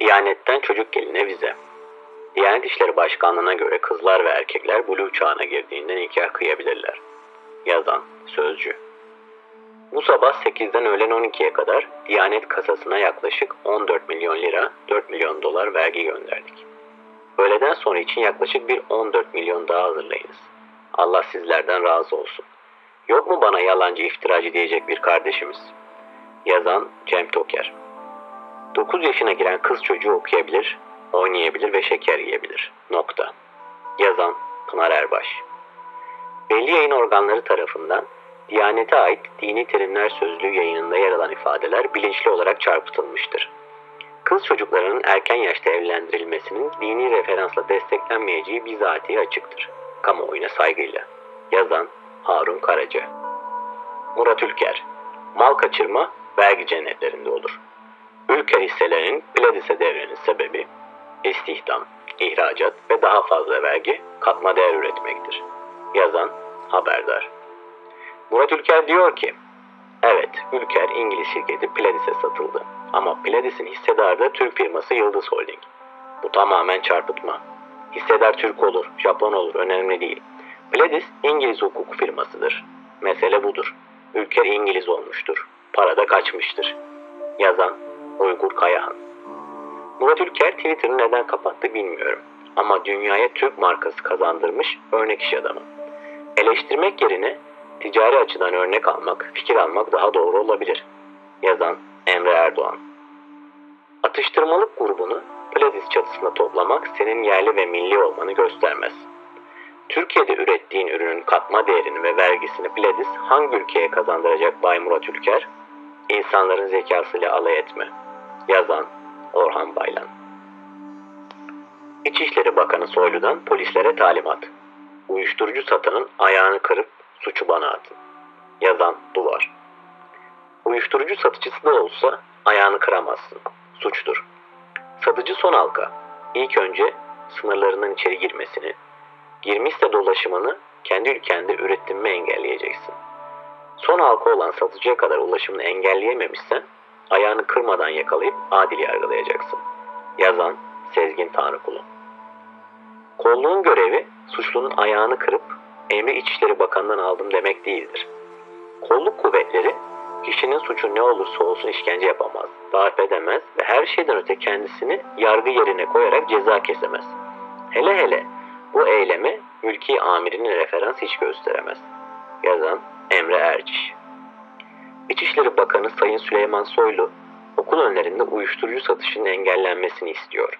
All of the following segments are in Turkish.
Diyanetten çocuk geline vize. Diyanet İşleri Başkanlığı'na göre kızlar ve erkekler buluğ çağına girdiğinde nikah kıyabilirler. Yazan Sözcü Bu sabah 8'den öğlen 12'ye kadar Diyanet kasasına yaklaşık 14 milyon lira, 4 milyon dolar vergi gönderdik. Öğleden sonra için yaklaşık bir 14 milyon daha hazırlayınız. Allah sizlerden razı olsun. Yok mu bana yalancı iftiracı diyecek bir kardeşimiz? Yazan Cem Toker 9 yaşına giren kız çocuğu okuyabilir, oynayabilir ve şeker yiyebilir. Nokta. Yazan Pınar Erbaş. Belli yayın organları tarafından Diyanete ait dini terimler sözlüğü yayınında yer alan ifadeler bilinçli olarak çarpıtılmıştır. Kız çocuklarının erken yaşta evlendirilmesinin dini referansla desteklenmeyeceği bizatihi açıktır. Kamuoyuna saygıyla. Yazan Harun Karaca. Murat Ülker. Mal kaçırma vergi cennetlerinde olur. Ülker hisselerinin Pledis'e devrenin sebebi istihdam, ihracat ve daha fazla vergi katma değer üretmektir. Yazan Haberdar. Murat Ülker diyor ki, evet Ülker İngiliz şirketi Pledis'e satıldı ama Pledis'in hissedarı da Türk firması Yıldız Holding. Bu tamamen çarpıtma. Hissedar Türk olur, Japon olur önemli değil. Pledis İngiliz hukuk firmasıdır. Mesele budur. Ülker İngiliz olmuştur. Para da kaçmıştır. Yazan Uygur Kayahan. Murat Ülker Twitter'ı neden kapattı bilmiyorum. Ama dünyaya Türk markası kazandırmış örnek iş adamı. Eleştirmek yerine ticari açıdan örnek almak, fikir almak daha doğru olabilir. Yazan Emre Erdoğan. Atıştırmalık grubunu Pledis çatısında toplamak senin yerli ve milli olmanı göstermez. Türkiye'de ürettiğin ürünün katma değerini ve vergisini Pledis hangi ülkeye kazandıracak Bay Murat Ülker? İnsanların zekasıyla alay etme. Yazan Orhan Baylan. İçişleri Bakanı Soylu'dan polislere talimat. Uyuşturucu satanın ayağını kırıp suçu bana atın. Yazan Duvar. Uyuşturucu satıcısı da olsa ayağını kıramazsın. Suçtur. Satıcı son halka. İlk önce sınırlarından içeri girmesini, girmişse dolaşımını kendi ülkende üretimimi engelleyeceksin. Son halka olan satıcıya kadar ulaşımını engelleyememişsen ayağını kırmadan yakalayıp adil yargılayacaksın. Yazan Sezgin Tanrıkulu. Kolluğun görevi suçlunun ayağını kırıp emri İçişleri Bakanı'ndan aldım demek değildir. Kolluk kuvvetleri kişinin suçu ne olursa olsun işkence yapamaz, darp edemez ve her şeyden öte kendisini yargı yerine koyarak ceza kesemez. Hele hele bu eyleme mülki amirinin referans hiç gösteremez. Yazan Emre Erciş. İçişleri Bakanı Sayın Süleyman Soylu okul önlerinde uyuşturucu satışının engellenmesini istiyor.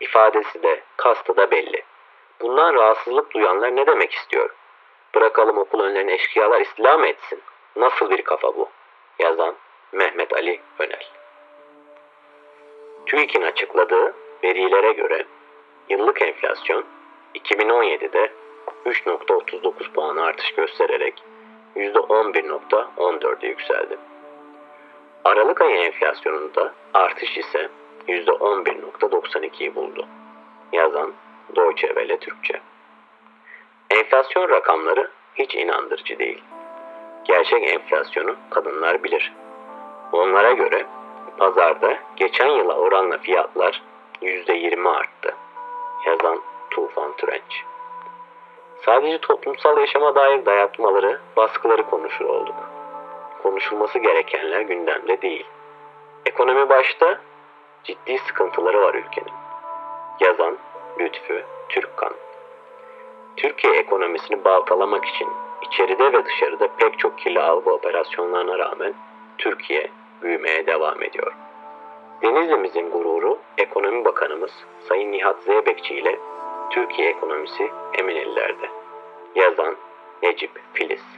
İfadesi de, kastı da belli. Bundan rahatsızlık duyanlar ne demek istiyor? Bırakalım okul önlerine eşkıyalar istila etsin? Nasıl bir kafa bu? Yazan Mehmet Ali Önel. TÜİK'in açıkladığı verilere göre yıllık enflasyon 2017'de 3.39 puan artış göstererek %11.14'e yükseldi. Aralık ayı enflasyonunda artış ise %11.92'yi buldu. Yazan Deutsche Welle Türkçe. Enflasyon rakamları hiç inandırıcı değil. Gerçek enflasyonu kadınlar bilir. Onlara göre pazarda geçen yıla oranla fiyatlar %20 arttı. Yazan Tufan Türenç. Sadece toplumsal yaşama dair dayatmaları, baskıları konuşur olduk. Konuşulması gerekenler gündemde değil. Ekonomi başta ciddi sıkıntıları var ülkenin. Yazan Lütfü Türkkan. Türkiye ekonomisini baltalamak için içeride ve dışarıda pek çok kirli algı operasyonlarına rağmen Türkiye büyümeye devam ediyor. Denizli'mizin gururu Ekonomi Bakanımız Sayın Nihat Zeybekçi ile Türkiye ekonomisi emin ellerde. Yazan Necip Filiz